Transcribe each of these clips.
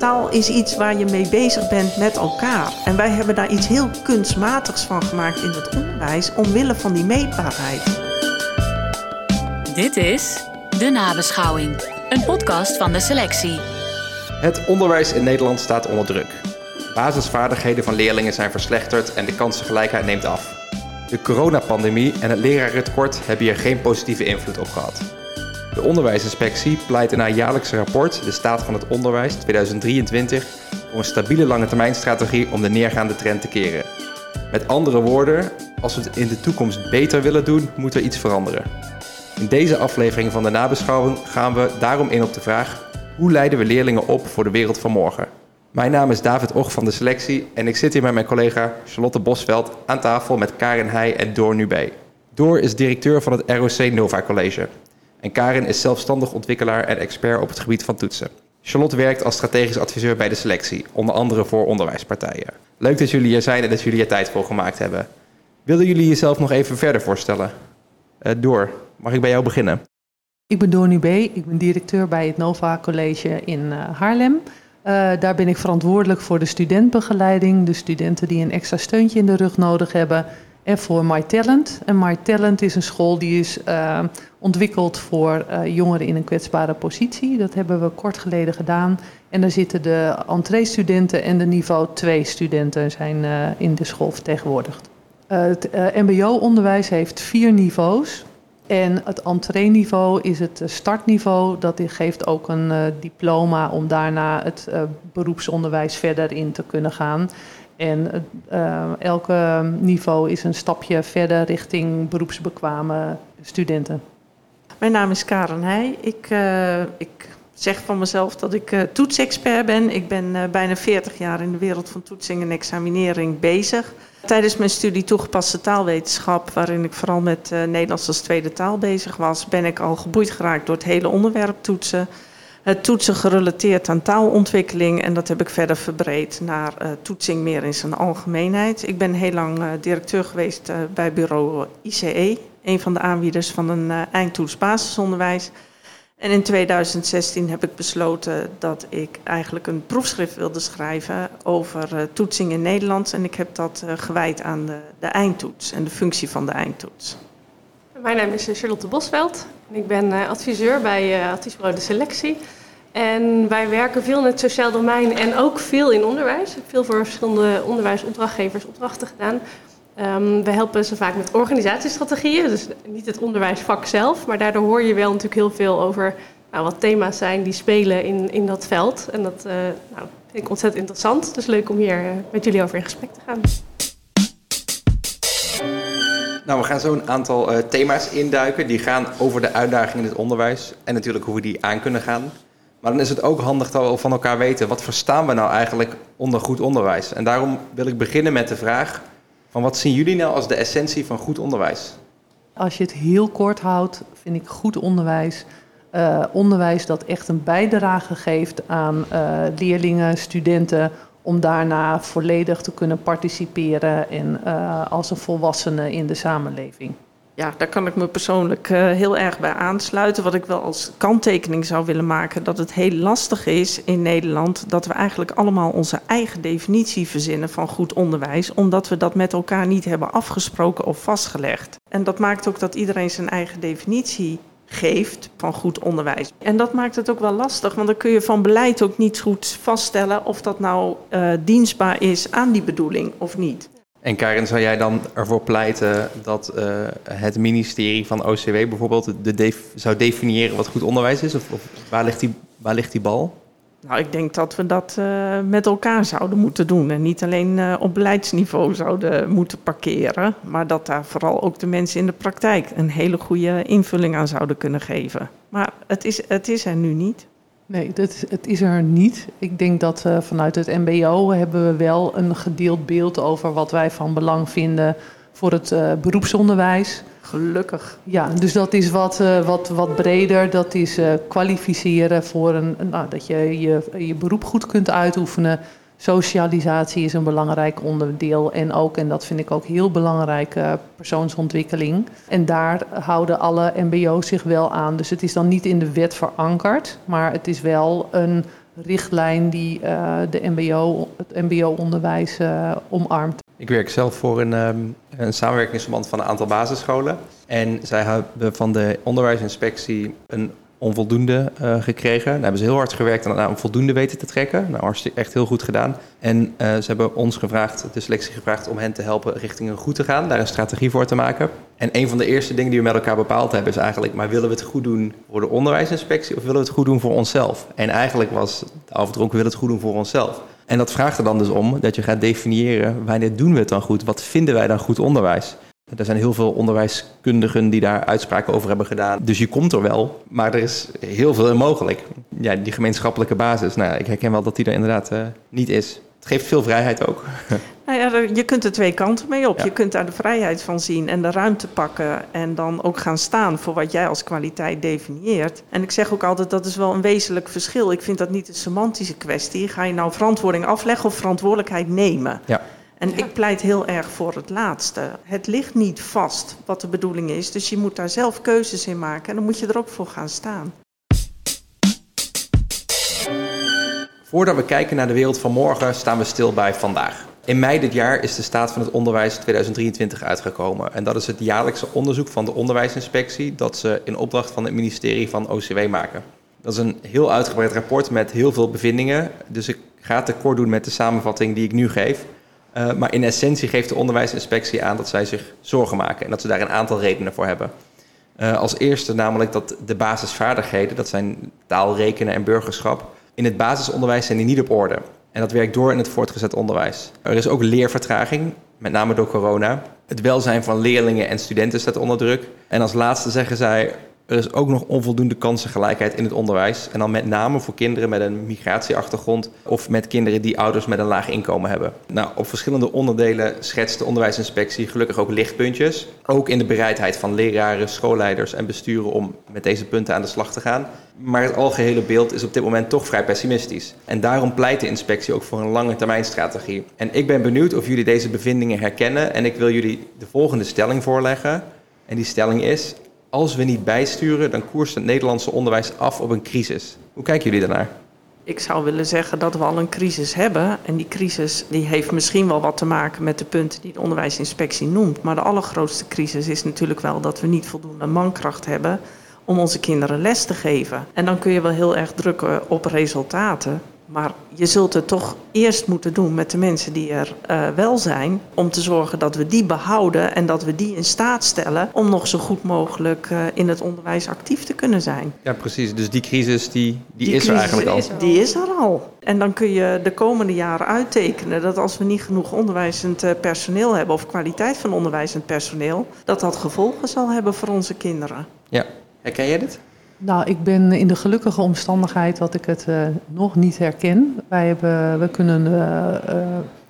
Taal is iets waar je mee bezig bent met elkaar. En wij hebben daar iets heel kunstmatigs van gemaakt in het onderwijs, omwille van die meetbaarheid. Dit is De Nabeschouwing, een podcast van de selectie. Het onderwijs in Nederland staat onder druk. Basisvaardigheden van leerlingen zijn verslechterd en de kansengelijkheid neemt af. De coronapandemie en het lerarentekort hebben hier geen positieve invloed op gehad. De onderwijsinspectie pleit in haar jaarlijkse rapport De Staat van het Onderwijs 2023 voor een stabiele lange termijnstrategie om de neergaande trend te keren. Met andere woorden, als we het in de toekomst beter willen doen, moet er iets veranderen. In deze aflevering van de nabeschouwing gaan we daarom in op de vraag: hoe leiden we leerlingen op voor de wereld van morgen? Mijn naam is David Och van de selectie en ik zit hier met mijn collega Charlotte Bosveld aan tafel met Karin Heij en Door Nubé. Door is directeur van het ROC Nova College. En Karin is zelfstandig ontwikkelaar en expert op het gebied van toetsen. Charlotte werkt als strategisch adviseur bij de selectie, onder andere voor onderwijspartijen. Leuk dat jullie hier zijn en dat jullie er tijd voor gemaakt hebben. Willen jullie jezelf nog even verder voorstellen? Uh, door, mag ik bij jou beginnen? Ik ben Door Nubé, ik ben directeur bij het Nova College in uh, Haarlem. Uh, daar ben ik verantwoordelijk voor de studentbegeleiding, de studenten die een extra steuntje in de rug nodig hebben. Voor MyTalent. En MyTalent is een school die is uh, ontwikkeld voor uh, jongeren in een kwetsbare positie. Dat hebben we kort geleden gedaan. En daar zitten de entree-studenten en de niveau 2 studenten zijn in de school vertegenwoordigd. het mbo-onderwijs heeft vier niveaus. En het entreeniveau is het startniveau. Dat geeft ook een diploma om daarna het beroepsonderwijs verder in te kunnen gaan. En uh, elke niveau is een stapje verder richting beroepsbekwame studenten. Mijn naam is Karen Heij. Ik, ik zeg van mezelf dat ik toetsexpert ben. Ik ben bijna 40 jaar in de wereld van toetsing en examinering bezig. Tijdens mijn studie toegepaste taalwetenschap, waarin ik vooral met Nederlands als tweede taal bezig was, ben ik al geboeid geraakt door het hele onderwerp toetsen. Toetsen gerelateerd aan taalontwikkeling en dat heb ik verder verbreed naar uh, toetsing meer in zijn algemeenheid. Ik ben heel lang uh, directeur geweest bij bureau ICE, een van de aanbieders van een eindtoets basisonderwijs. En in 2016 heb ik besloten dat ik eigenlijk een proefschrift wilde schrijven over toetsing in Nederland. En ik heb dat gewijd aan de, de, eindtoets en de functie van de eindtoets. Mijn naam is Charlotte Bosveld. Ik ben adviseur bij Adviesbureau De Selectie. En wij werken veel in het sociaal domein en ook veel in onderwijs. Ik heb veel voor verschillende onderwijsopdrachtgevers opdrachten gedaan. Um, we helpen ze vaak met organisatiestrategieën, dus niet het onderwijsvak zelf, maar daardoor hoor je wel natuurlijk heel veel over nou, wat thema's zijn die spelen in, in dat veld. En dat uh, nou, vind ik ontzettend interessant, dus leuk om hier uh, met jullie over in gesprek te gaan. Nou, we gaan zo een aantal uh, thema's induiken. Die gaan over de uitdagingen in het onderwijs en natuurlijk hoe we die aan kunnen gaan. Maar dan is het ook handig dat we van elkaar weten, wat verstaan we nou eigenlijk onder goed onderwijs? En daarom wil ik beginnen met de vraag, van wat zien jullie nou als de essentie van goed onderwijs? Als je het heel kort houdt, vind ik goed onderwijs. Uh, onderwijs dat echt een bijdrage geeft aan uh, leerlingen, studenten, om daarna volledig te kunnen participeren en, uh, als een volwassene in de samenleving ja, daar kan ik me persoonlijk uh, heel erg bij aansluiten. Wat ik wel als kanttekening zou willen maken, dat het heel lastig is in Nederland dat we eigenlijk allemaal onze eigen definitie verzinnen van goed onderwijs, omdat we dat met elkaar niet hebben afgesproken of vastgelegd. En dat maakt ook dat iedereen zijn eigen definitie geeft van goed onderwijs. En dat maakt het ook wel lastig, want dan kun je van beleid ook niet goed vaststellen of dat nou uh, dienstbaar is aan die bedoeling of niet. En Karin, zou jij dan ervoor pleiten dat uh, het ministerie van OCW bijvoorbeeld de zou definiëren wat goed onderwijs is? Of, of, waar, ligt die, waar ligt die bal? Nou, ik denk dat we dat uh, met elkaar zouden moeten doen. En niet alleen uh, op beleidsniveau zouden moeten parkeren. Maar dat daar vooral ook de mensen in de praktijk een hele goede invulling aan zouden kunnen geven. Maar het is, het is er nu niet. Nee, dat, het is er niet. Ik denk dat uh, vanuit het MBO hebben we wel een gedeeld beeld over wat wij van belang vinden voor het uh, beroepsonderwijs. Gelukkig. Ja, dus dat is wat, uh, wat, wat breder. Dat is kwalificeren voor een, nou, dat je, je je beroep goed kunt uitoefenen. Socialisatie is een belangrijk onderdeel en ook, en dat vind ik ook heel belangrijk, uh, persoonsontwikkeling. En daar houden alle MBO's zich wel aan. Dus het is dan niet in de wet verankerd, maar het is wel een richtlijn die uh, de MBO, het MBO-onderwijs uh, omarmt. Ik werk zelf voor een, um, een samenwerkingsverband van een aantal basisscholen. En zij hebben van de onderwijsinspectie een onvoldoende uh, gekregen. Daar hebben ze heel hard gewerkt een voldoende weten te trekken. Nou, echt heel goed gedaan. En uh, ze hebben ons gevraagd, de selectie gevraagd, om hen te helpen richting een goed te gaan, daar een strategie voor te maken. En een van de eerste dingen die we met elkaar bepaald hebben is eigenlijk, maar willen we het goed doen voor de onderwijsinspectie of willen we het goed doen voor onszelf? En eigenlijk was de afdronk, we willen het goed doen voor onszelf. En dat vraagt er dan dus om dat je gaat definiëren wanneer doen we het dan goed? Wat vinden wij dan goed onderwijs? Er zijn heel veel onderwijskundigen die daar uitspraken over hebben gedaan. Dus je komt er wel, maar er is heel veel mogelijk. Ja, die gemeenschappelijke basis, nou, ik herken wel dat die er inderdaad uh, niet is. Het geeft veel vrijheid ook. Nou ja, je kunt er twee kanten mee op. Ja. Je kunt daar de vrijheid van zien en de ruimte pakken. En dan ook gaan staan voor wat jij als kwaliteit definieert. En ik zeg ook altijd, dat is wel een wezenlijk verschil. Ik vind dat niet een semantische kwestie. Ga je nou verantwoording afleggen of verantwoordelijkheid nemen? Ja. En ik pleit heel erg voor het laatste. Het ligt niet vast wat de bedoeling is, dus je moet daar zelf keuzes in maken en dan moet je er ook voor gaan staan. Voordat we kijken naar de wereld van morgen, staan we stil bij vandaag. In mei dit jaar is de staat van het onderwijs 2023 uitgekomen. En dat is het jaarlijkse onderzoek van de onderwijsinspectie dat ze in opdracht van het ministerie van OCW maken. Dat is een heel uitgebreid rapport met heel veel bevindingen. Dus ik ga het tekort doen met de samenvatting die ik nu geef. Uh, maar in essentie geeft de onderwijsinspectie aan dat zij zich zorgen maken en dat ze daar een aantal redenen voor hebben. Uh, als eerste namelijk dat de basisvaardigheden, dat zijn taal, rekenen en burgerschap, in het basisonderwijs zijn die niet op orde. En dat werkt door in het voortgezet onderwijs. Er is ook leervertraging, met name door corona. Het welzijn van leerlingen en studenten staat onder druk. En als laatste zeggen zij, er is ook nog onvoldoende kansengelijkheid in het onderwijs. En dan met name voor kinderen met een migratieachtergrond of met kinderen die ouders met een laag inkomen hebben. Nou, op verschillende onderdelen schetst de onderwijsinspectie gelukkig ook lichtpuntjes. Ook in de bereidheid van leraren, schoolleiders en besturen om met deze punten aan de slag te gaan. Maar het algehele beeld is op dit moment toch vrij pessimistisch. En daarom pleit de inspectie ook voor een lange termijn strategie. En ik ben benieuwd of jullie deze bevindingen herkennen en ik wil jullie de volgende stelling voorleggen. En die stelling is: als we niet bijsturen, dan koerst het Nederlandse onderwijs af op een crisis. Hoe kijken jullie daarnaar? Ik zou willen zeggen dat we al een crisis hebben. En die crisis die heeft misschien wel wat te maken met de punten die de onderwijsinspectie noemt. Maar de allergrootste crisis is natuurlijk wel dat we niet voldoende mankracht hebben om onze kinderen les te geven. En dan kun je wel heel erg drukken op resultaten. Maar je zult het toch eerst moeten doen met de mensen die er uh, wel zijn. Om te zorgen dat we die behouden en dat we die in staat stellen om nog zo goed mogelijk uh, in het onderwijs actief te kunnen zijn. Ja, precies. Dus die crisis die, die, die is er eigenlijk al. Die is er al. En dan kun je de komende jaren uittekenen dat als we niet genoeg onderwijzend uh, personeel hebben of kwaliteit van onderwijzend personeel, dat dat gevolgen zal hebben voor onze kinderen. Ja. Herken jij dit? Nou, ik ben in de gelukkige omstandigheid dat ik het uh, nog niet herken. Wij hebben, we kunnen uh,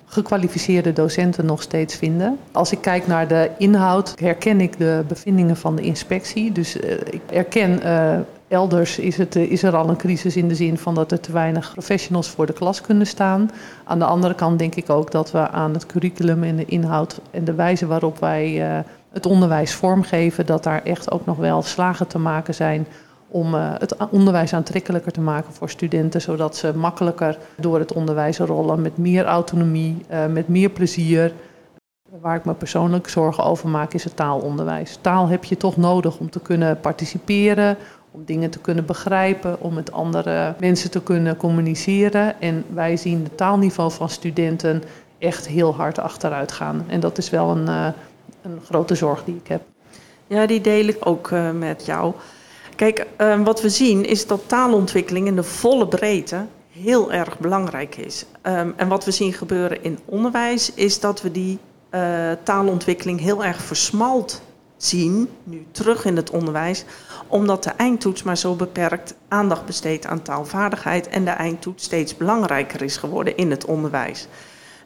gekwalificeerde docenten nog steeds vinden. Als ik kijk naar de inhoud, herken ik de bevindingen van de inspectie. Dus ik herken elders is, het, is er al een crisis in de zin van dat er te weinig professionals voor de klas kunnen staan. Aan de andere kant denk ik ook dat we aan het curriculum en de inhoud en de wijze waarop wij het onderwijs vormgeven, dat daar echt ook nog wel slagen te maken zijn om uh, het onderwijs aantrekkelijker te maken voor studenten, zodat ze makkelijker door het onderwijs rollen met meer autonomie, uh, met meer plezier. Waar ik me persoonlijk zorgen over maak is het taalonderwijs. Taal heb je toch nodig om te kunnen participeren, om dingen te kunnen begrijpen, om met andere mensen te kunnen communiceren. En wij zien het taalniveau van studenten echt heel hard achteruit gaan. En dat is wel een, uh, een grote zorg die ik heb. Ja, die deel ik ook met jou. Kijk, uh, wat we zien is dat taalontwikkeling in de volle breedte heel erg belangrijk is. Um, en wat we zien gebeuren in onderwijs is dat we die uh, taalontwikkeling heel erg versmalt zien, nu terug in het onderwijs, omdat de eindtoets maar zo beperkt aandacht besteedt aan taalvaardigheid en de eindtoets steeds belangrijker is geworden in het onderwijs.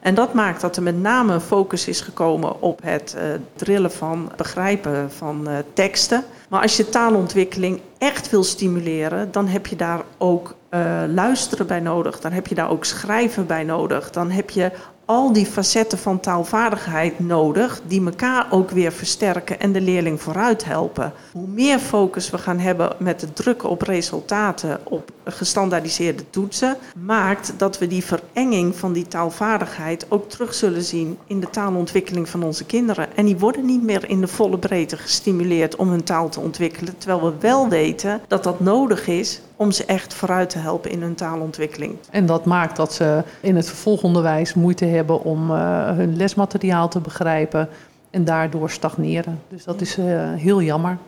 En dat maakt dat er met name focus is gekomen op het uh, drillen van begrijpen van uh, teksten. Maar als je taalontwikkeling echt wil stimuleren, dan heb je daar ook uh, luisteren bij nodig. Dan heb je daar ook schrijven bij nodig. Dan heb je al die facetten van taalvaardigheid nodig, die elkaar ook weer versterken en de leerling vooruit helpen. Hoe meer focus we gaan hebben met het drukken op resultaten, op gestandaardiseerde toetsen, maakt dat we die verenging van die taalvaardigheid ook terug zullen zien in de taalontwikkeling van onze kinderen. En die worden niet meer in de volle breedte gestimuleerd om hun taal te ontwikkelen, terwijl we wel weten dat dat nodig is om ze echt vooruit te helpen in hun taalontwikkeling. En dat maakt dat ze in het vervolgonderwijs moeite hebben om uh, hun lesmateriaal te begrijpen en daardoor stagneren. Dus dat is uh, heel jammer.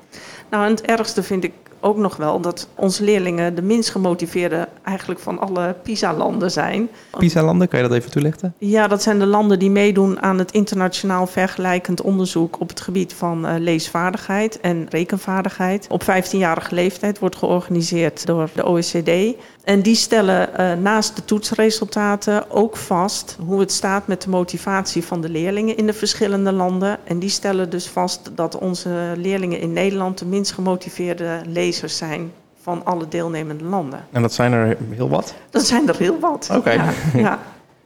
Nou, en het ergste vind ik ook nog wel dat onze leerlingen de minst gemotiveerde eigenlijk van alle PISA-landen zijn. PISA-landen, kan je dat even toelichten? Ja, dat zijn de landen die meedoen aan het internationaal vergelijkend onderzoek op het gebied van uh, leesvaardigheid en rekenvaardigheid. Op 15-jarige leeftijd wordt georganiseerd door de OECD. En die stellen uh, naast de toetsresultaten ook vast hoe het staat met de motivatie van de leerlingen in de verschillende landen. En die stellen dus vast dat onze leerlingen in Nederland de minst gemotiveerde lezers zijn van alle deelnemende landen. En dat zijn er heel wat? Dat zijn er heel wat. Oké. Okay. Ja, ja.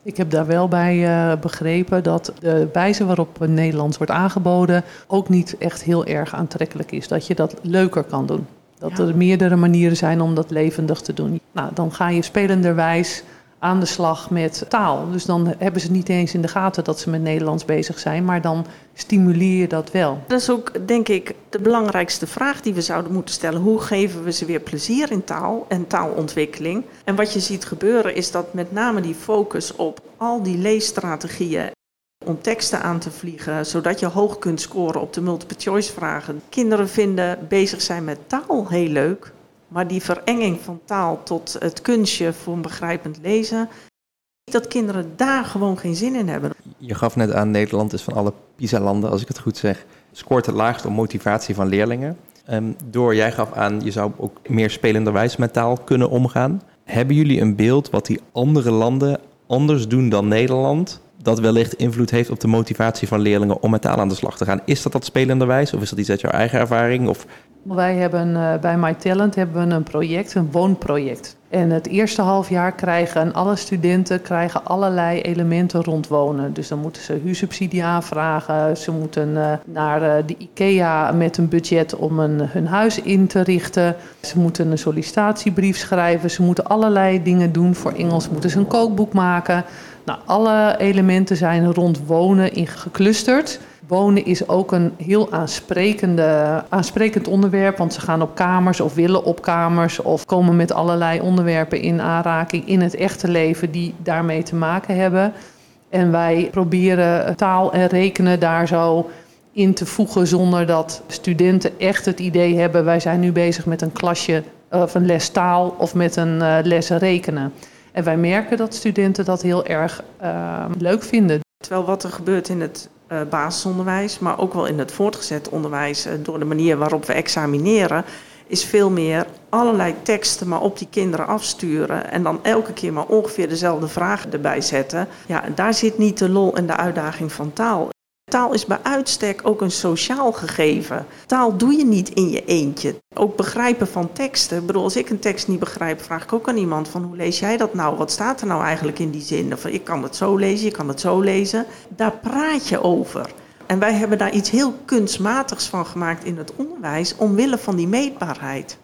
Ik heb daar wel bij uh, begrepen dat de wijze waarop Nederlands wordt aangeboden ook niet echt heel erg aantrekkelijk is. Dat je dat leuker kan doen. Dat ja. er meerdere manieren zijn om dat levendig te doen. Nou, dan ga je spelenderwijs aan de slag met taal. Dus dan hebben ze niet eens in de gaten dat ze met Nederlands bezig zijn, maar dan stimuleer je dat wel. Dat is ook, denk ik, de belangrijkste vraag die we zouden moeten stellen. Hoe geven we ze weer plezier in taal en taalontwikkeling? En wat je ziet gebeuren is dat met name die focus op al die leesstrategieën om teksten aan te vliegen, zodat je hoog kunt scoren op de multiple choice vragen. Kinderen vinden bezig zijn met taal heel leuk, maar die verenging van taal tot het kunstje voor een begrijpend lezen, dat kinderen daar gewoon geen zin in hebben. Je gaf net aan, Nederland is van alle PISA-landen, als ik het goed zeg, scoort het laagst op motivatie van leerlingen. Um, door, jij gaf aan, je zou ook meer spelenderwijs met taal kunnen omgaan. Hebben jullie een beeld wat die andere landen anders doen dan Nederland, dat wellicht invloed heeft op de motivatie van leerlingen om met taal aan de slag te gaan? Is dat dat spelenderwijs of is dat iets uit jouw eigen ervaring? Of wij hebben uh, bij MyTalent hebben we een project, een woonproject. En het eerste half jaar krijgen alle studenten krijgen allerlei elementen rond wonen. Dus dan moeten ze huursubsidie aanvragen. Ze moeten uh, naar uh, de IKEA met een budget om een, hun huis in te richten. Ze moeten een sollicitatiebrief schrijven. Ze moeten allerlei dingen doen. Voor Engels moeten ze een kookboek maken. Nou, alle elementen zijn rond wonen in geclusterd. Wonen is ook een heel aansprekende, aansprekend onderwerp, want ze gaan op kamers of willen op kamers of komen met allerlei onderwerpen in aanraking in het echte leven die daarmee te maken hebben. En wij proberen taal en rekenen daar zo in te voegen zonder dat studenten echt het idee hebben: wij zijn nu bezig met een klasje of een les taal of met een uh, les rekenen. En wij merken dat studenten dat heel erg uh, leuk vinden. Terwijl wat er gebeurt in het uh, basisonderwijs, maar ook wel in het voortgezet onderwijs, uh, door de manier waarop we examineren, is veel meer allerlei teksten maar op die kinderen afsturen en dan elke keer maar ongeveer dezelfde vragen erbij zetten. Ja, daar zit niet de lol en de uitdaging van taal. Taal is bij uitstek ook een sociaal gegeven. Taal doe je niet in je eentje. Ook begrijpen van teksten. Ik bedoel, als ik een tekst niet begrijp, vraag ik ook aan iemand van hoe lees jij dat nou? Wat staat er nou eigenlijk in die zin? Of ik kan het zo lezen, je kan het zo lezen. Daar praat je over. En wij hebben daar iets heel kunstmatigs van gemaakt in het onderwijs, omwille van die meetbaarheid.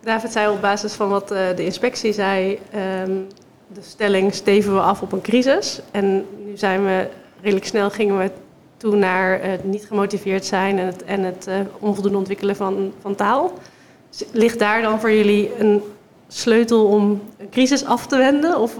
David zei op basis van wat de inspectie zei, um, de stelling steven we af op een crisis. En nu zijn we redelijk snel gingen we toe naar het niet gemotiveerd zijn en het, en het uh, onvoldoende ontwikkelen van, van taal. Ligt daar dan voor jullie een sleutel om een crisis af te wenden? Of?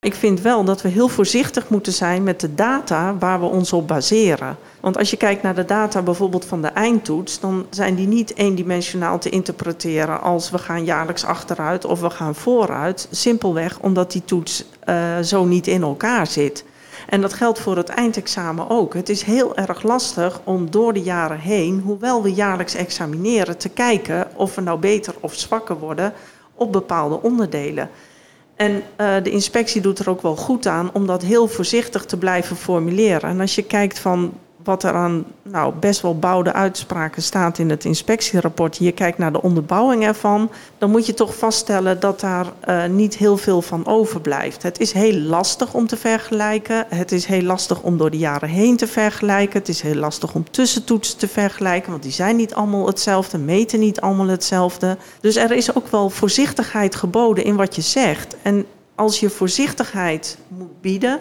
Ik vind wel dat we heel voorzichtig moeten zijn met de data waar we ons op baseren. Want als je kijkt naar de data bijvoorbeeld van de eindtoets, dan zijn die niet eendimensionaal te interpreteren als we gaan jaarlijks achteruit of we gaan vooruit. Simpelweg omdat die toets uh, zo niet in elkaar zit. En dat geldt voor het eindexamen ook. Het is heel erg lastig om door de jaren heen, hoewel we jaarlijks examineren, te kijken of we nou beter of zwakker worden op bepaalde onderdelen. En uh, de inspectie doet er ook wel goed aan om dat heel voorzichtig te blijven formuleren. En als je kijkt van wat er aan nou, best wel bouwde uitspraken staat in het inspectierapport, je kijkt naar de onderbouwing ervan, dan moet je toch vaststellen dat daar uh, niet heel veel van overblijft. Het is heel lastig om te vergelijken. Het is heel lastig om door de jaren heen te vergelijken. Het is heel lastig om tussentoetsen te vergelijken, want die zijn niet allemaal hetzelfde, meten niet allemaal hetzelfde. Dus er is ook wel voorzichtigheid geboden in wat je zegt. En als je voorzichtigheid moet bieden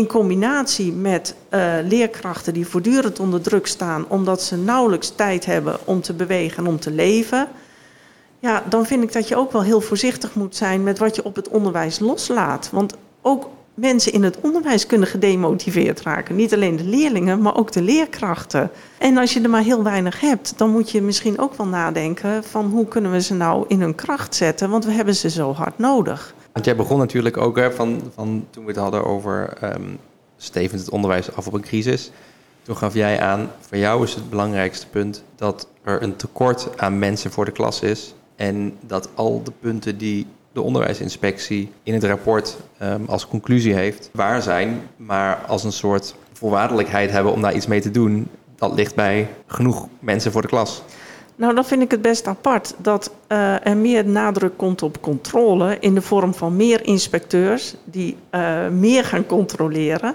in combinatie met uh, leerkrachten die voortdurend onder druk staan omdat ze nauwelijks tijd hebben om te bewegen en om te leven, ja, dan vind ik dat je ook wel heel voorzichtig moet zijn met wat je op het onderwijs loslaat. Want ook mensen in het onderwijs kunnen gedemotiveerd raken. Niet alleen de leerlingen, maar ook de leerkrachten. En als je er maar heel weinig hebt, dan moet je misschien ook wel nadenken van hoe kunnen we ze nou in hun kracht zetten, want we hebben ze zo hard nodig. Want jij begon natuurlijk ook van, van toen we het hadden over um, stevend het onderwijs af op een crisis. Toen gaf jij aan, voor jou is het belangrijkste punt dat er een tekort aan mensen voor de klas is. En dat al de punten die de onderwijsinspectie in het rapport um, als conclusie heeft, waar zijn, maar als een soort voorwaardelijkheid hebben om daar iets mee te doen, dat ligt bij genoeg mensen voor de klas. Nou, dan vind ik het best apart dat uh, er meer nadruk komt op controle in de vorm van meer inspecteurs die uh, meer gaan controleren.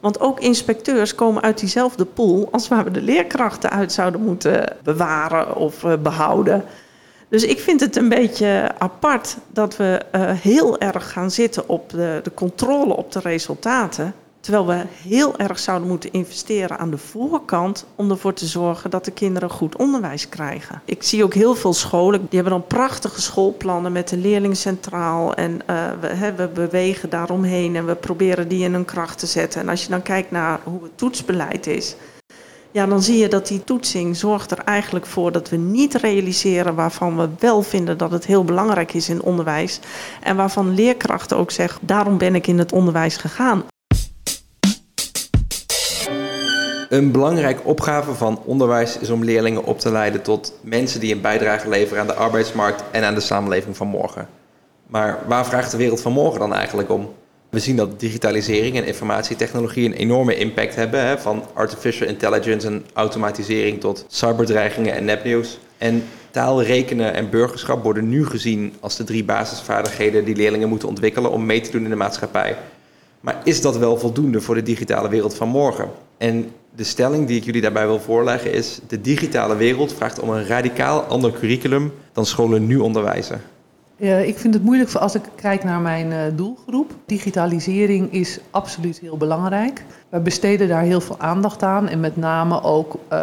Want ook inspecteurs komen uit diezelfde pool als waar we de leerkrachten uit zouden moeten bewaren of uh, behouden. Dus ik vind het een beetje apart dat we heel erg gaan zitten op de, de controle op de resultaten. Terwijl we heel erg zouden moeten investeren aan de voorkant om ervoor te zorgen dat de kinderen goed onderwijs krijgen. Ik zie ook heel veel scholen, die hebben dan prachtige schoolplannen met de leerling centraal. En uh, we, he, we bewegen daaromheen en we proberen die in hun kracht te zetten. En als je dan kijkt naar hoe het toetsbeleid is, ja, dan zie je dat die toetsing zorgt er eigenlijk voor dat we niet realiseren waarvan we wel vinden dat het heel belangrijk is in onderwijs. En waarvan leerkrachten ook zeggen, daarom ben ik in het onderwijs gegaan. Een belangrijke opgave van onderwijs is om leerlingen op te leiden tot mensen die een bijdrage leveren aan de arbeidsmarkt en aan de samenleving van morgen. Maar waar vraagt de wereld van morgen dan eigenlijk om? We zien dat digitalisering en informatietechnologie een enorme impact hebben, hè, van artificial intelligence en automatisering tot cyberdreigingen en nepnieuws. En taal, rekenen en burgerschap worden nu gezien als de drie basisvaardigheden die leerlingen moeten ontwikkelen om mee te doen in de maatschappij. Maar is dat wel voldoende voor de digitale wereld van morgen? En de stelling die ik jullie daarbij wil voorleggen is: de digitale wereld vraagt om een radicaal ander curriculum dan scholen nu onderwijzen. Ja, ik vind het moeilijk als ik kijk naar mijn uh, doelgroep. Digitalisering is absoluut heel belangrijk. We besteden daar heel veel aandacht aan. En met name ook, uh,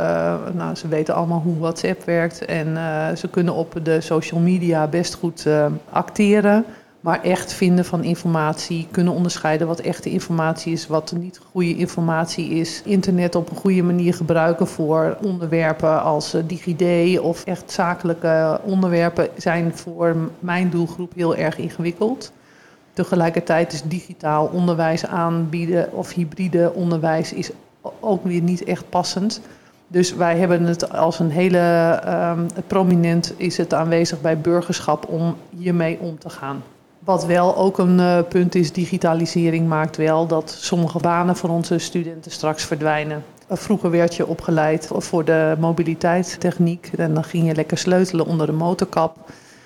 nou, ze weten allemaal hoe WhatsApp werkt. En uh, ze kunnen op de social media best goed acteren. Maar echt vinden van informatie, kunnen onderscheiden wat echte informatie is, wat niet goede informatie is. Internet op een goede manier gebruiken voor onderwerpen als uh, DigiD of echt zakelijke onderwerpen zijn voor mijn doelgroep heel erg ingewikkeld. Tegelijkertijd is digitaal onderwijs aanbieden of hybride onderwijs is ook weer niet echt passend. Dus wij hebben het als een hele um, prominent is het aanwezig bij burgerschap om hiermee om te gaan. Wat wel ook een uh, punt is, digitalisering maakt wel dat sommige banen voor onze studenten straks verdwijnen. Vroeger werd je opgeleid voor de mobiliteitstechniek en dan ging je lekker sleutelen onder de motorkap.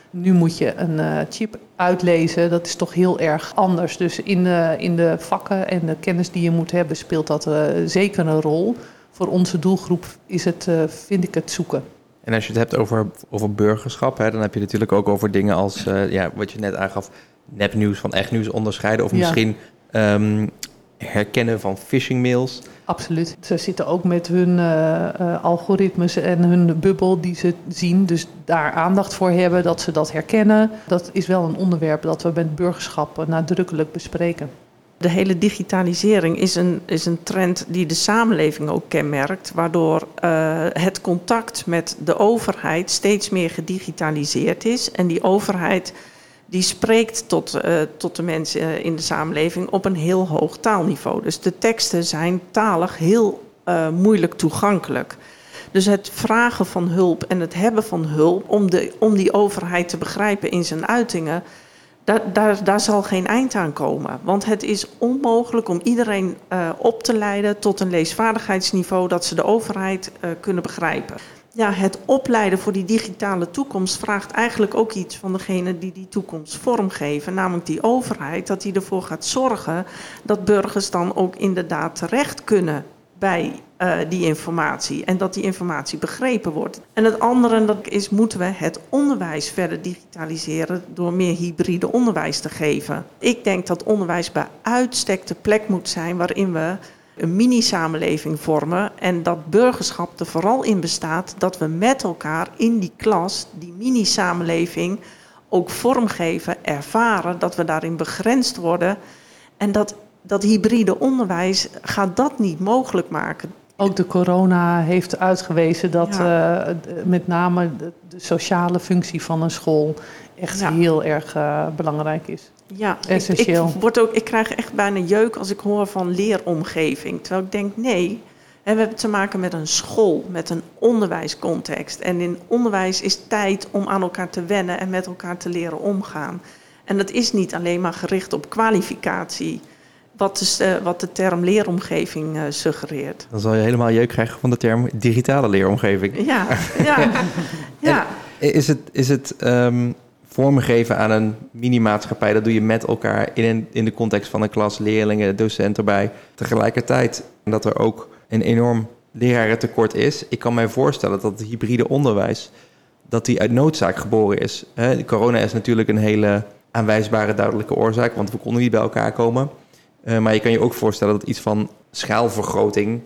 Nu moet je een uh, chip uitlezen, dat is toch heel erg anders. Dus in de, in de vakken en de kennis die je moet hebben speelt dat zeker een rol. Voor onze doelgroep is het, vind ik het zoeken. En als je het hebt over, over burgerschap, hè, dan heb je natuurlijk ook over dingen als, ja, wat je net aangaf, nepnieuws van echt nieuws onderscheiden. Of ja. misschien um, herkennen van phishing mails. Absoluut. Ze zitten ook met hun uh, uh, algoritmes en hun bubbel die ze zien. Dus daar aandacht voor hebben, dat ze dat herkennen. Dat is wel een onderwerp dat we met burgerschap nadrukkelijk bespreken. De hele digitalisering is een, is een trend die de samenleving ook kenmerkt, waardoor uh, het contact met de overheid steeds meer gedigitaliseerd is. En die overheid die spreekt tot, uh, tot de mensen in de samenleving op een heel hoog taalniveau. Dus de teksten zijn talig heel uh, moeilijk toegankelijk. Dus het vragen van hulp en het hebben van hulp om, de, om die overheid te begrijpen in zijn uitingen daar, daar, daar zal geen eind aan komen. Want het is onmogelijk om iedereen uh, op te leiden tot een leesvaardigheidsniveau dat ze de overheid kunnen begrijpen. Ja, het opleiden voor die digitale toekomst vraagt eigenlijk ook iets van degene die die toekomst vormgeven, namelijk die overheid, dat die ervoor gaat zorgen dat burgers dan ook inderdaad terecht kunnen bij uh, die informatie en dat die informatie begrepen wordt. En het andere dat is, moeten we het onderwijs verder digitaliseren door meer hybride onderwijs te geven. Ik denk dat onderwijs bij uitstek de plek moet zijn waarin we een mini-samenleving vormen en dat burgerschap er vooral in bestaat dat we met elkaar in die klas die mini-samenleving ook vormgeven, ervaren, dat we daarin begrensd worden en dat dat hybride onderwijs gaat dat niet mogelijk maken. Ook de corona heeft uitgewezen dat ja. uh, met name de, de, sociale functie van een school echt ja. heel erg uh, belangrijk is. Ja, essentieel. Ik, ik, word ook, ik krijg echt bijna jeuk als ik hoor van leeromgeving. Terwijl ik denk, nee, we hebben te maken met een school, met een onderwijscontext. En in onderwijs is tijd om aan elkaar te wennen en met elkaar te leren omgaan. En dat is niet alleen maar gericht op kwalificatie wat, is, uh, wat de term leeromgeving uh, suggereert. Dan zal je helemaal jeuk krijgen van de term digitale leeromgeving. Ja, ja. ja. is het, is het um, vormgeven aan een mini-maatschappij, dat doe je met elkaar in, in de context van een klas, leerlingen, docent erbij. Tegelijkertijd dat er ook een enorm lerarentekort is. Ik kan mij voorstellen dat het hybride onderwijs, dat die uit noodzaak geboren is. Corona is natuurlijk een hele aanwijsbare duidelijke oorzaak, want we konden niet bij elkaar komen. Uh, maar je kan je ook voorstellen dat iets van schaalvergroting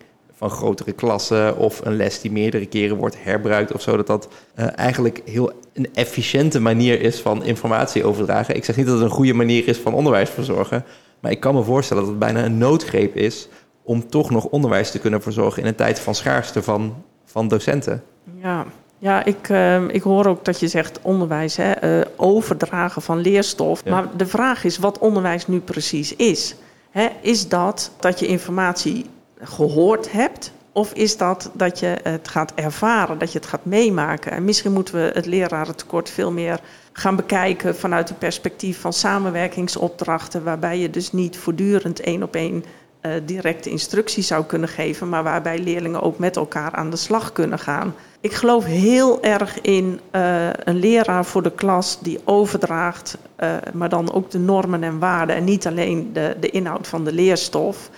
van grotere klassen of een les die meerdere keren wordt herbruikt of zo, dat dat uh, eigenlijk heel een efficiënte manier is van informatie overdragen. Ik zeg niet dat het een goede manier is van onderwijs verzorgen, maar ik kan me voorstellen dat het bijna een noodgreep is om toch nog onderwijs te kunnen verzorgen in een tijd van schaarste van, van docenten. Ja, ja, ik, uh, ik hoor ook dat je zegt onderwijs, hè, uh, overdragen van leerstof. Ja. Maar de vraag is wat onderwijs nu precies is. Hè, is dat dat je informatie gehoord hebt? Of is dat dat je het gaat ervaren, dat je het gaat meemaken? En misschien moeten we het lerarentekort veel meer gaan bekijken vanuit het perspectief van samenwerkingsopdrachten, waarbij je dus niet voortdurend één op één uh, directe instructies zou kunnen geven, maar waarbij leerlingen ook met elkaar aan de slag kunnen gaan. Ik geloof heel erg in uh, een leraar voor de klas die overdraagt, uh, maar dan ook de normen en waarden en niet alleen de, de inhoud van de leerstof.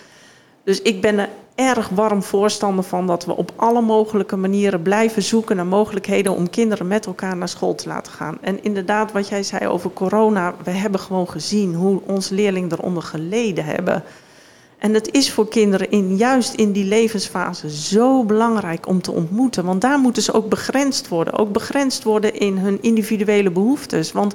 Dus ik ben er erg warm voorstander van dat we op alle mogelijke manieren blijven zoeken naar mogelijkheden om kinderen met elkaar naar school te laten gaan. En inderdaad, wat jij zei over corona, we hebben gewoon gezien hoe onze leerlingen eronder geleden hebben. En het is voor kinderen in, juist in die levensfase zo belangrijk om te ontmoeten. Want daar moeten ze ook begrensd worden. Ook begrensd worden in hun individuele behoeftes. Want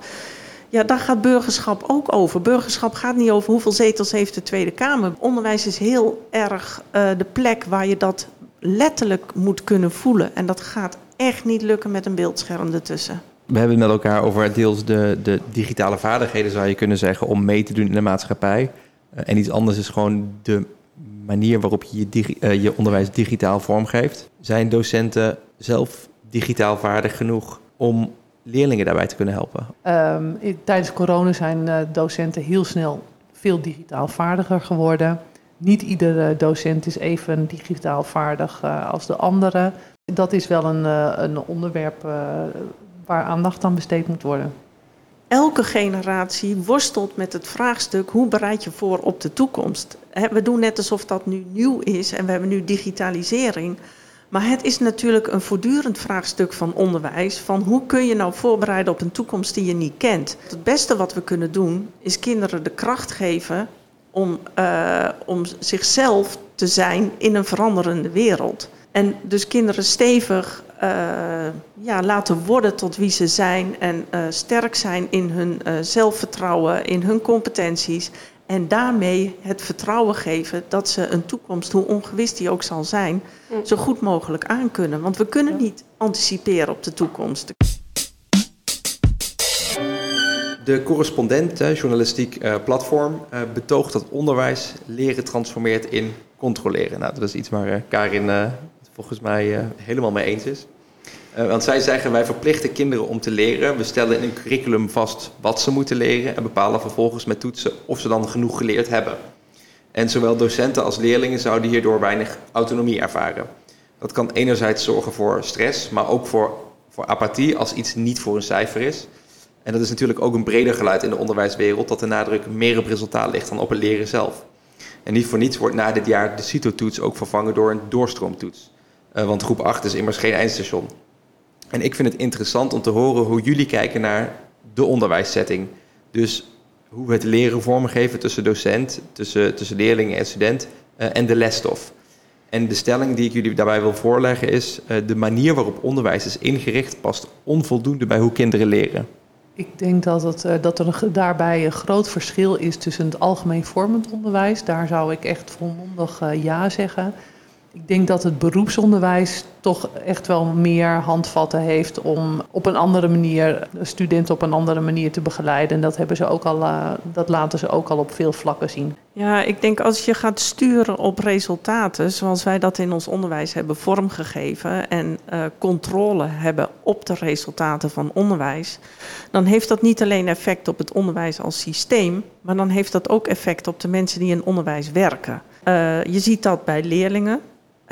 ja, daar gaat burgerschap ook over. Burgerschap gaat niet over hoeveel zetels heeft de Tweede Kamer. Onderwijs is heel erg uh, de plek waar je dat letterlijk moet kunnen voelen. En dat gaat echt niet lukken met een beeldscherm ertussen. We hebben het met elkaar over deels de, de digitale vaardigheden, zou je kunnen zeggen, om mee te doen in de maatschappij. Uh, en iets anders is gewoon de manier waarop je je, uh, je onderwijs digitaal vormgeeft. Zijn docenten zelf digitaal vaardig genoeg om leerlingen daarbij te kunnen helpen? Um, tijdens corona zijn uh, docenten heel snel veel digitaal vaardiger geworden. Niet iedere docent is even digitaal vaardig uh, als de andere. Dat is wel een, uh, een onderwerp waar aandacht aan besteed moet worden. Elke generatie worstelt met het vraagstuk hoe bereid je voor op de toekomst. We doen net alsof dat nu nieuw is en we hebben nu digitalisering. Maar het is natuurlijk een voortdurend vraagstuk van onderwijs. Van hoe kun je nou voorbereiden op een toekomst die je niet kent? Het beste wat we kunnen doen is kinderen de kracht geven om, uh, om zichzelf te zijn in een veranderende wereld. En dus kinderen stevig uh, ja, laten worden tot wie ze zijn en uh, sterk zijn in hun zelfvertrouwen, in hun competenties. En daarmee het vertrouwen geven dat ze een toekomst, hoe ongewis die ook zal zijn, zo goed mogelijk aankunnen. Want we kunnen niet anticiperen op de toekomst. De correspondent, journalistiek uh, platform, uh, betoogt dat onderwijs leren transformeert in controleren. Nou, dat is iets waar Karin volgens mij helemaal mee eens is. Uh, want zij zeggen wij verplichten kinderen om te leren. We stellen in een curriculum vast wat ze moeten leren en bepalen vervolgens met toetsen of ze dan genoeg geleerd hebben. En zowel docenten als leerlingen zouden hierdoor weinig autonomie ervaren. Dat kan enerzijds zorgen voor stress, maar ook voor, voor apathie als iets niet voor een cijfer is. En dat is natuurlijk ook een breder geluid in de onderwijswereld dat de nadruk meer op resultaat ligt dan op het leren zelf. En niet voor niets wordt na dit jaar de CITO-toets ook vervangen door een doorstroomtoets. Uh, want groep 8 is immers geen eindstation. En ik vind het interessant om te horen hoe jullie kijken naar de onderwijssetting. Dus hoe we het leren vormgeven tussen docent, tussen, tussen leerlingen en student uh, en de lesstof. En de stelling die ik jullie daarbij wil voorleggen is: uh, de manier waarop onderwijs is ingericht past onvoldoende bij hoe kinderen leren. Ik denk dat, het, uh, dat er daarbij een groot verschil is tussen het algemeen vormend onderwijs. Daar zou ik echt volmondig ja zeggen. Ik denk dat het beroepsonderwijs toch echt wel meer handvatten heeft om op een andere manier studenten op een andere manier te begeleiden. En dat, hebben ze ook al, uh, dat laten ze ook al op veel vlakken zien. Ja, ik denk als je gaat sturen op resultaten, zoals wij dat in ons onderwijs hebben vormgegeven en uh, controle hebben op de resultaten van onderwijs, dan heeft dat niet alleen effect op het onderwijs als systeem, maar dan heeft dat ook effect op de mensen die in onderwijs werken. Uh, je ziet dat bij leerlingen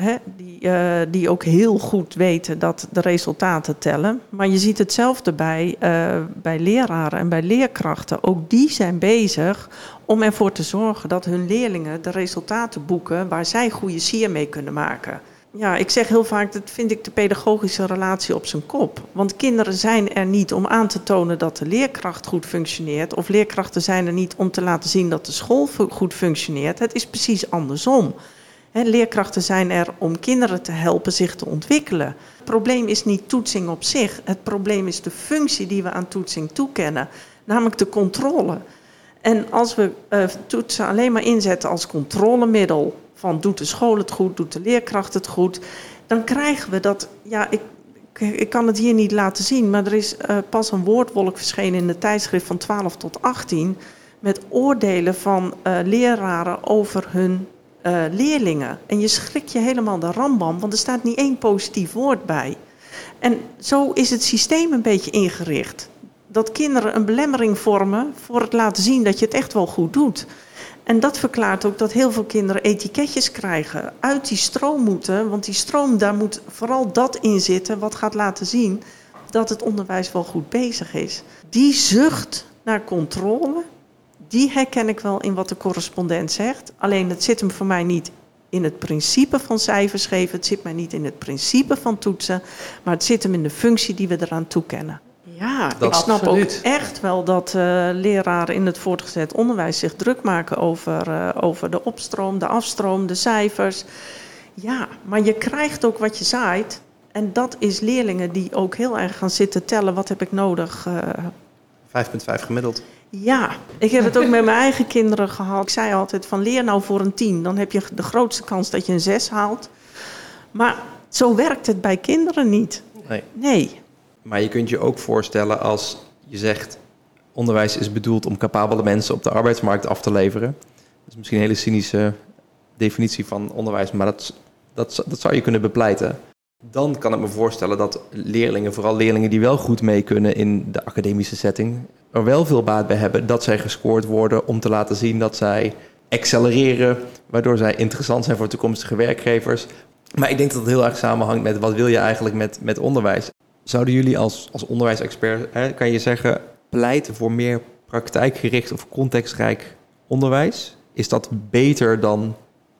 hè, die, uh, die ook heel goed weten dat de resultaten tellen. Maar je ziet hetzelfde bij, uh, bij leraren en bij leerkrachten. Ook die zijn bezig om ervoor te zorgen dat hun leerlingen de resultaten boeken waar zij goede sier mee kunnen maken. Ja, ik zeg heel vaak, dat vind ik de pedagogische relatie op zijn kop. Want kinderen zijn er niet om aan te tonen dat de leerkracht goed functioneert. Of leerkrachten zijn er niet om te laten zien dat de school goed functioneert. Het is precies andersom. Leerkrachten zijn er om kinderen te helpen zich te ontwikkelen. Het probleem is niet toetsing op zich. Het probleem is de functie die we aan toetsing toekennen, namelijk de controle. En als we uh, toetsen alleen maar inzetten als controlemiddel van doet de school het goed, doet de leerkracht het goed, dan krijgen we dat, ja, ik, ik kan het hier niet laten zien, maar er is uh, pas een woordwolk verschenen in de tijdschrift van 12 tot 18 met oordelen van uh, leraren over hun uh, leerlingen. En je schrikt je helemaal de rambam, want er staat niet één positief woord bij. En zo is het systeem een beetje ingericht. Dat kinderen een belemmering vormen voor het laten zien dat je het echt wel goed doet. En dat verklaart ook dat heel veel kinderen etiketjes krijgen, uit die stroom moeten. Want die stroom, daar moet vooral dat in zitten wat gaat laten zien dat het onderwijs wel goed bezig is. Die zucht naar controle, die herken ik wel in wat de correspondent zegt. Alleen het zit hem voor mij niet in het principe van cijfers geven. Het zit mij niet in het principe van toetsen. Maar het zit hem in de functie die we eraan toekennen. Ja, dat ik snap absoluut. ook echt wel dat uh, leraren in het voortgezet onderwijs zich druk maken over, uh, over de opstroom, de afstroom, de cijfers. Ja, maar je krijgt ook wat je zaait. En dat is leerlingen die ook heel erg gaan zitten tellen. Wat heb ik nodig? Uh... 5,5 gemiddeld. Ja, ik heb het ook met mijn eigen kinderen gehad. Ik zei altijd van leer nou voor een 10. Dan heb je de grootste kans dat je een 6 haalt. Maar zo werkt het bij kinderen niet. Nee. nee. Maar je kunt je ook voorstellen als je zegt... onderwijs is bedoeld om capabele mensen op de arbeidsmarkt af te leveren. Dat is misschien een hele cynische definitie van onderwijs... maar dat, dat, dat zou je kunnen bepleiten. Dan kan ik me voorstellen dat leerlingen, vooral leerlingen die wel goed mee kunnen in de academische setting, er wel veel baat bij hebben dat zij gescoord worden om te laten zien dat zij accelereren, waardoor zij interessant zijn voor toekomstige werkgevers. Maar ik denk dat het heel erg samenhangt met wat wil je eigenlijk met, met onderwijs. Zouden jullie als, als onderwijsexpert, hè, kan je zeggen, pleiten voor meer praktijkgericht of contextrijk onderwijs? Is dat beter dan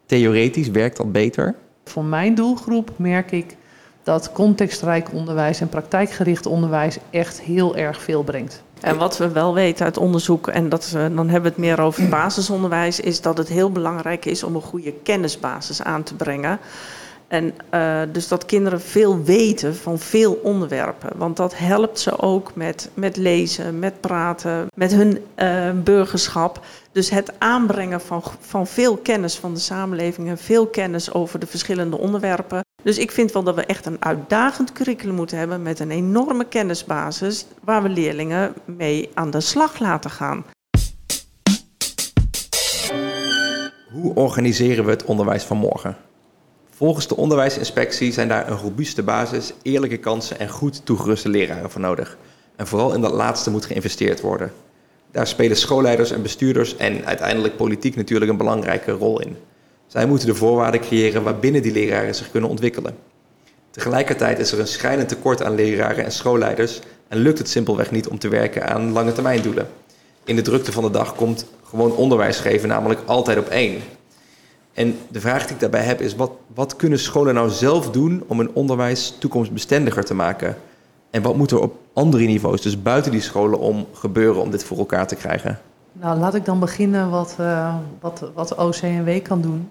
theoretisch? Werkt dat beter? Voor mijn doelgroep merk ik dat contextrijk onderwijs en praktijkgericht onderwijs echt heel erg veel brengt. En wat we wel weten uit onderzoek, en dat, dan hebben we het meer over basisonderwijs, is dat het heel belangrijk is om een goede kennisbasis aan te brengen. En uh, dus dat kinderen veel weten van veel onderwerpen. Want dat helpt ze ook met, met lezen, met praten, met hun uh, burgerschap. Dus het aanbrengen van, van veel kennis van de samenleving en veel kennis over de verschillende onderwerpen. Dus ik vind wel dat we echt een uitdagend curriculum moeten hebben met een enorme kennisbasis waar we leerlingen mee aan de slag laten gaan. Hoe organiseren we het onderwijs van morgen? Volgens de onderwijsinspectie zijn daar een robuuste basis, eerlijke kansen en goed toegeruste leraren voor nodig. En vooral in dat laatste moet geïnvesteerd worden. Daar spelen schoolleiders en bestuurders en uiteindelijk politiek natuurlijk een belangrijke rol in. Zij moeten de voorwaarden creëren waarbinnen die leraren zich kunnen ontwikkelen. Tegelijkertijd is er een schrijnend tekort aan leraren en schoolleiders en lukt het simpelweg niet om te werken aan lange termijn doelen. In de drukte van de dag komt gewoon onderwijs geven namelijk altijd op één. En de vraag die ik daarbij heb is, wat, wat kunnen scholen nou zelf doen om hun onderwijs toekomstbestendiger te maken? En wat moet er op andere niveaus, dus buiten die scholen, om gebeuren om dit voor elkaar te krijgen? Nou, laat ik dan beginnen wat, uh, wat, wat OCMW kan doen.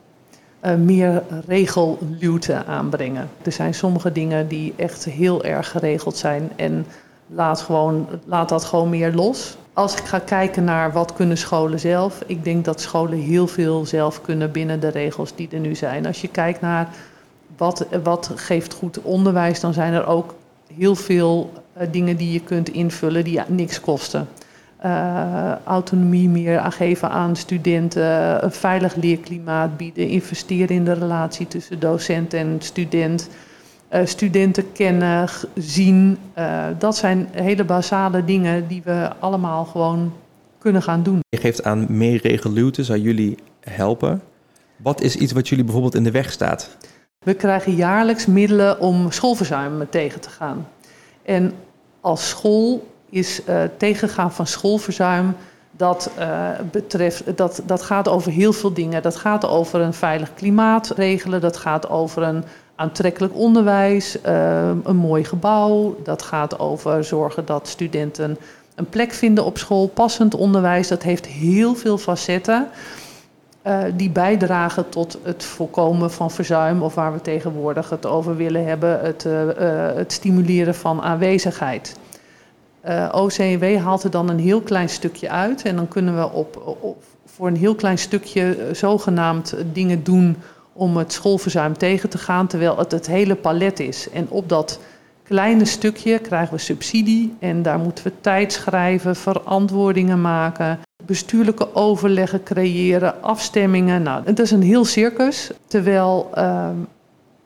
Uh, meer regelluwte aanbrengen. Er zijn sommige dingen die echt heel erg geregeld zijn en laat, gewoon, laat dat gewoon meer los. Als ik ga kijken naar wat kunnen scholen zelf, ik denk dat scholen heel veel zelf kunnen binnen de regels die er nu zijn. Als je kijkt naar wat, wat geeft goed onderwijs, dan zijn er ook heel veel uh, dingen die je kunt invullen die ja, niks kosten. Uh, autonomie meer geven aan studenten, een veilig leerklimaat bieden, investeren in de relatie tussen docent en student, uh, studenten kennen, zien. Uh, dat zijn hele basale dingen die we allemaal gewoon kunnen gaan doen. Je geeft aan meer regeluwte, zou jullie helpen. Wat is iets wat jullie bijvoorbeeld in de weg staat? We krijgen jaarlijks middelen om schoolverzuim tegen te gaan. En als school is uh, tegengaan van schoolverzuim. Dat, uh, betreft, dat, dat gaat over heel veel dingen. Dat gaat over een veilig klimaat regelen. Dat gaat over een aantrekkelijk onderwijs, uh, een mooi gebouw. Dat gaat over zorgen dat studenten een plek vinden op school, passend onderwijs. Dat heeft heel veel facetten. Die bijdragen tot het voorkomen van verzuim, of waar we tegenwoordig het over willen hebben, het, het stimuleren van aanwezigheid. Uh, OCW haalt er dan een heel klein stukje uit en dan kunnen we op, voor een heel klein stukje zogenaamd dingen doen om het schoolverzuim tegen te gaan, terwijl het het hele palet is. En op dat kleine stukje krijgen we subsidie en daar moeten we tijd schrijven, verantwoordingen maken, bestuurlijke overleggen creëren, afstemmingen. Nou, het is een heel circus, terwijl uh,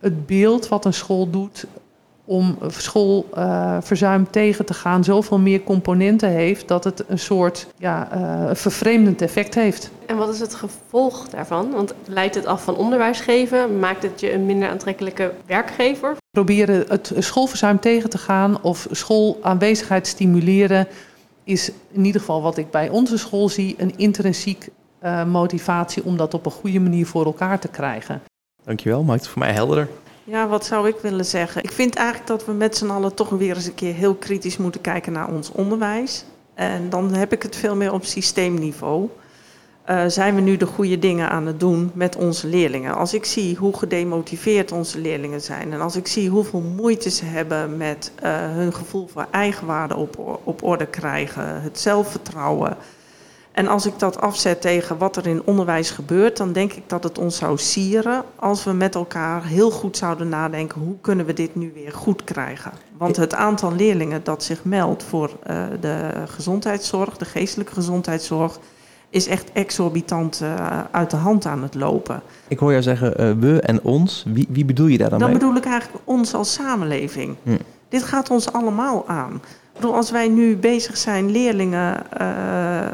het beeld wat een school doet om schoolverzuim uh, tegen te gaan zoveel meer componenten heeft dat het een soort ja, uh, vervreemdend effect heeft. En wat is het gevolg daarvan? Want leidt het af van onderwijs geven? Maakt het je een minder aantrekkelijke werkgever? Proberen het schoolverzuim tegen te gaan of schoolaanwezigheid stimuleren is in ieder geval wat ik bij onze school zie een intrinsiek uh, motivatie om dat op een goede manier voor elkaar te krijgen. Dankjewel, maakt het voor mij helderder. Ja, wat zou ik willen zeggen? Ik vind eigenlijk dat we met z'n allen toch weer eens een keer heel kritisch moeten kijken naar ons onderwijs. En dan heb ik het veel meer op systeemniveau. Uh, zijn we nu de goede dingen aan het doen met onze leerlingen? Als ik zie hoe gedemotiveerd onze leerlingen zijn en als ik zie hoeveel moeite ze hebben met uh, hun gevoel voor eigenwaarde op, op orde krijgen, het zelfvertrouwen. En als ik dat afzet tegen wat er in onderwijs gebeurt, dan denk ik dat het ons zou sieren als we met elkaar heel goed zouden nadenken hoe kunnen we dit nu weer goed krijgen. Want het aantal leerlingen dat zich meldt voor uh, de gezondheidszorg, de geestelijke gezondheidszorg, is echt exorbitant uh, uit de hand aan het lopen. Ik hoor jou zeggen uh, we en ons. Wie, wie, bedoel je daar dan, dan mee? Dan bedoel ik eigenlijk ons als samenleving. Hm. Dit gaat ons allemaal aan. Als wij nu bezig zijn leerlingen uh,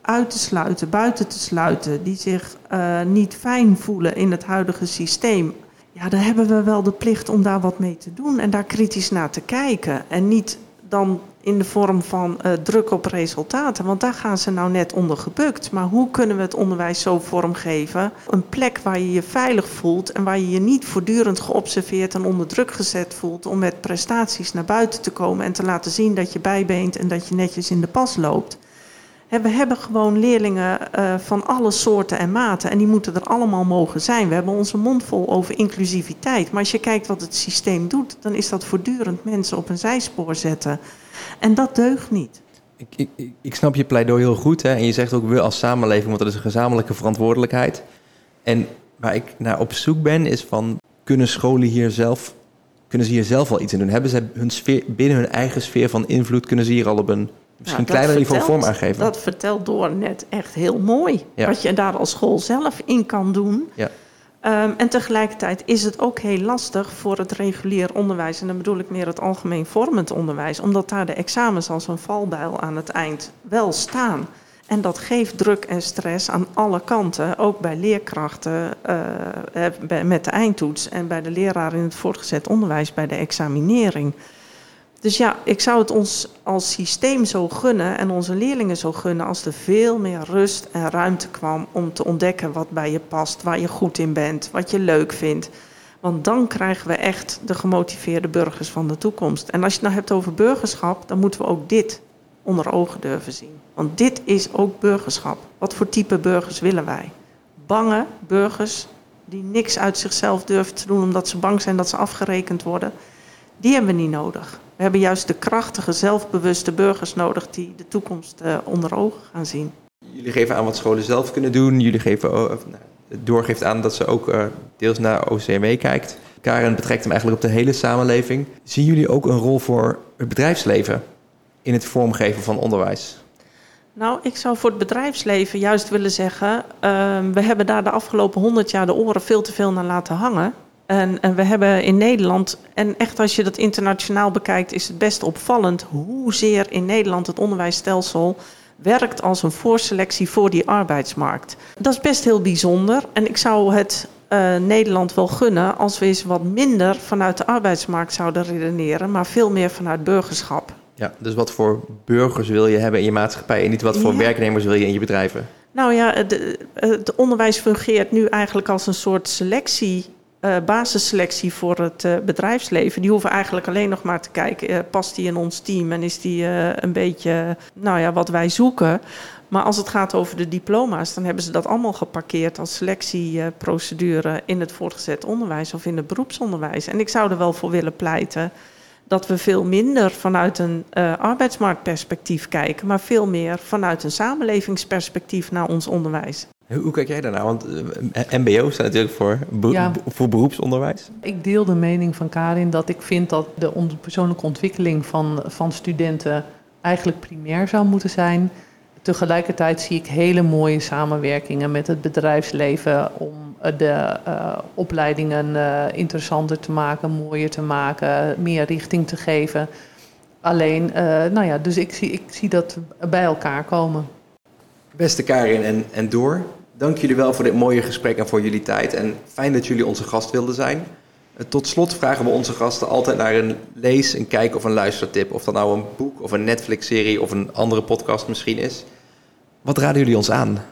uit te sluiten, buiten te sluiten, die zich uh, niet fijn voelen in het huidige systeem. Ja, dan hebben we wel de plicht om daar wat mee te doen en daar kritisch naar te kijken. En niet dan in de vorm van uh, druk op resultaten, want daar gaan ze nou net onder gebukt. Maar hoe kunnen we het onderwijs zo vormgeven? Een plek waar je je veilig voelt en waar je je niet voortdurend geobserveerd en onder druk gezet voelt om met prestaties naar buiten te komen en te laten zien dat je bijbeent en dat je netjes in de pas loopt. We hebben gewoon leerlingen uh, van alle soorten en maten en die moeten er allemaal mogen zijn. We hebben onze mond vol over inclusiviteit. Maar als je kijkt wat het systeem doet, dan is dat voortdurend mensen op een zijspoor zetten. En dat deugt niet. Ik, ik, ik snap je pleidooi heel goed. Hè? En je zegt ook we als samenleving, want dat is een gezamenlijke verantwoordelijkheid. En waar ik naar op zoek ben, is van kunnen scholen hier zelf, kunnen ze hier zelf wel iets in doen? Hebben ze hun sfeer, binnen hun eigen sfeer van invloed, kunnen ze hier al op een misschien nou, kleiner niveau vorm aangeven? Dat vertelt door net echt heel mooi. Ja. Wat je daar als school zelf in kan doen. Ja. Ehm, en tegelijkertijd is het ook heel lastig voor het regulier onderwijs, en dan bedoel ik meer het algemeen vormend onderwijs, omdat daar de examens als een valbijl aan het eind wel staan. En dat geeft druk en stress aan alle kanten, ook bij leerkrachten uh, met de eindtoets en bij de leraar in het voortgezet onderwijs bij de examinering. Dus ja, ik zou het ons als systeem zo gunnen en onze leerlingen zo gunnen als er veel meer rust en ruimte kwam om te ontdekken wat bij je past, waar je goed in bent, wat je leuk vindt. Want dan krijgen we echt de gemotiveerde burgers van de toekomst. En als je het nou hebt over burgerschap, dan moeten we ook dit onder ogen durven zien. Want dit is ook burgerschap. Wat voor type burgers willen wij? Bange burgers die niks uit zichzelf durven te doen omdat ze bang zijn dat ze afgerekend worden. Die hebben we niet nodig. We hebben juist de krachtige, zelfbewuste burgers nodig die de toekomst uh, onder ogen gaan zien. Jullie geven aan wat scholen zelf kunnen doen. Jullie geven, uh, doorgeeft aan dat ze ook uh, deels naar OCMW kijkt. Karen betrekt hem eigenlijk op de hele samenleving. Zien jullie ook een rol voor het bedrijfsleven in het vormgeven van onderwijs? Nou, ik zou voor het bedrijfsleven juist willen zeggen: ehm, we hebben daar de afgelopen honderd jaar de oren veel te veel naar laten hangen. En, en, we hebben in Nederland, en echt als je dat internationaal bekijkt, is het best opvallend hoezeer in Nederland het onderwijsstelsel werkt als een voorselectie voor die arbeidsmarkt. Dat is best heel bijzonder. En ik zou het uh, Nederland wel gunnen als we eens wat minder vanuit de arbeidsmarkt zouden redeneren, maar veel meer vanuit burgerschap. Ja, dus wat voor burgers wil je hebben in je maatschappij en niet wat voor ja. werknemers wil je in je bedrijven? Nou ja, het, het onderwijs fungeert nu eigenlijk als een soort selectie uh, basisselectie voor het uh, bedrijfsleven. Die hoeven eigenlijk alleen nog maar te kijken, uh, past die in ons team en is die een beetje, nou ja, wat wij zoeken. Maar als het gaat over de diploma's, dan hebben ze dat allemaal geparkeerd als selectieprocedure in het voortgezet onderwijs of in het beroepsonderwijs. En ik zou er wel voor willen pleiten dat we veel minder vanuit een arbeidsmarktperspectief kijken, maar veel meer vanuit een samenlevingsperspectief naar ons onderwijs. Hoe kijk jij daarnaar? Want uh, MBO staat natuurlijk voor, ja. voor beroepsonderwijs. Ik deel de mening van Karin dat ik vind dat de persoonlijke ontwikkeling van, van studenten eigenlijk primair zou moeten zijn. Tegelijkertijd zie ik hele mooie samenwerkingen met het bedrijfsleven om de uh, opleidingen uh, interessanter te maken, mooier te maken, meer richting te geven. Alleen, nou ja, dus ik zie, ik zie dat bij elkaar komen. Beste Karin en, en Door, dank jullie wel voor dit mooie gesprek en voor jullie tijd. En fijn dat jullie onze gast wilden zijn. Eh, tot slot vragen we onze gasten altijd naar een lees, een kijk of een luistertip. Of dat nou een boek of een Netflix-serie of een andere podcast misschien is. Wat raden jullie ons aan?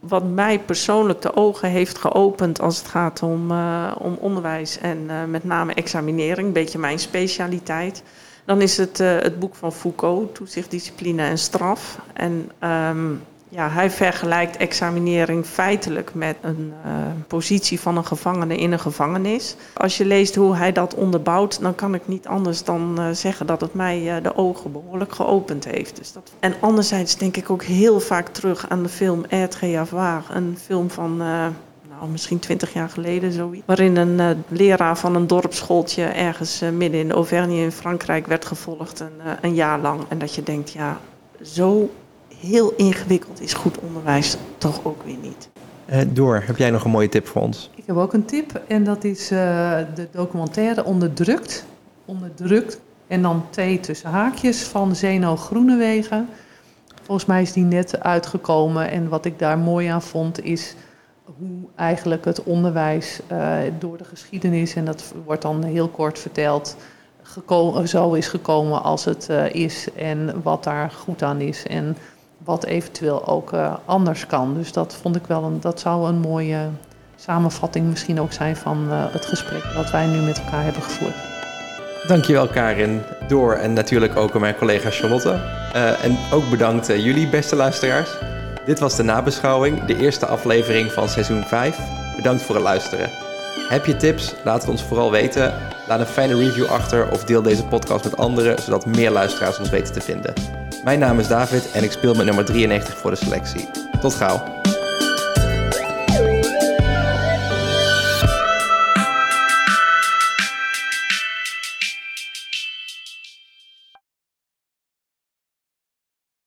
Wat mij persoonlijk de ogen heeft geopend als het gaat om, uh, om onderwijs en uh, met name examinering, een beetje mijn specialiteit. Dan is het het boek van Foucault, Toezicht, Discipline en Straf. En um, ja, hij vergelijkt examinering feitelijk met een uh, positie van een gevangene in een gevangenis. Als je leest hoe hij dat onderbouwt, dan kan ik niet anders dan uh, zeggen dat het mij uh, de ogen behoorlijk geopend heeft. Dus dat... En anderzijds denk ik ook heel vaak terug aan de film Avoir, een film van nou, misschien twintig jaar geleden zoiets. Waarin een leraar van een dorpsschooltje ergens midden in Auvergne in Frankrijk werd gevolgd een, een jaar lang. En dat je denkt, ja, zo heel ingewikkeld is goed onderwijs toch ook weer niet. Uh, door, heb jij nog een mooie tip voor ons? Ik heb ook een tip en dat is uh, de documentaire Onderdrukt. Onderdrukt en dan T tussen haakjes van Zeno Groenewegen. Volgens mij is die net uitgekomen en wat ik daar mooi aan vond is hoe eigenlijk het onderwijs uh, door de geschiedenis, en dat wordt dan heel kort verteld, zo is gekomen als het is en wat daar goed aan is. En wat eventueel ook uh, anders kan. Dus dat vond ik wel een, dat zou een mooie samenvatting misschien ook zijn van uh, het gesprek wat wij nu met elkaar hebben gevoerd. Dankjewel Karin, Door en natuurlijk ook mijn collega Charlotte. Uh, en ook bedankt jullie beste luisteraars. Dit was de nabeschouwing, de eerste aflevering van seizoen 5. Bedankt voor het luisteren. Heb je tips? Laat het ons vooral weten. Laat een fijne review achter of deel deze podcast met anderen, zodat meer luisteraars ons weten te vinden. Mijn naam is David en ik speel met nummer 93 voor de selectie. Tot gauw.